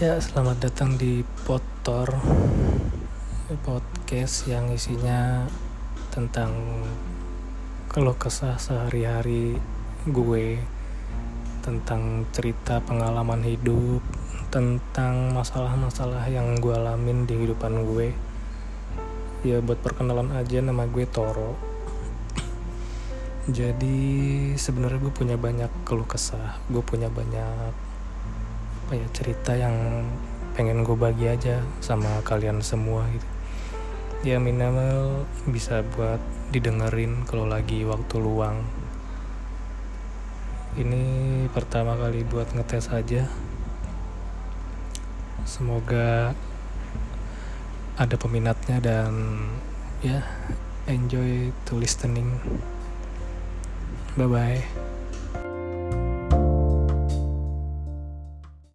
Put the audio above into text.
Ya, selamat datang di Potor podcast yang isinya tentang keluh kesah sehari-hari gue, tentang cerita pengalaman hidup, tentang masalah-masalah yang gue alamin di kehidupan gue. Ya buat perkenalan aja nama gue Toro. Jadi sebenarnya gue punya banyak keluh kesah, gue punya banyak apa ya cerita yang pengen gue bagi aja sama kalian semua gitu. Ya minimal bisa buat didengerin kalau lagi waktu luang. Ini pertama kali buat ngetes aja. Semoga ada peminatnya dan ya enjoy to listening. Bye bye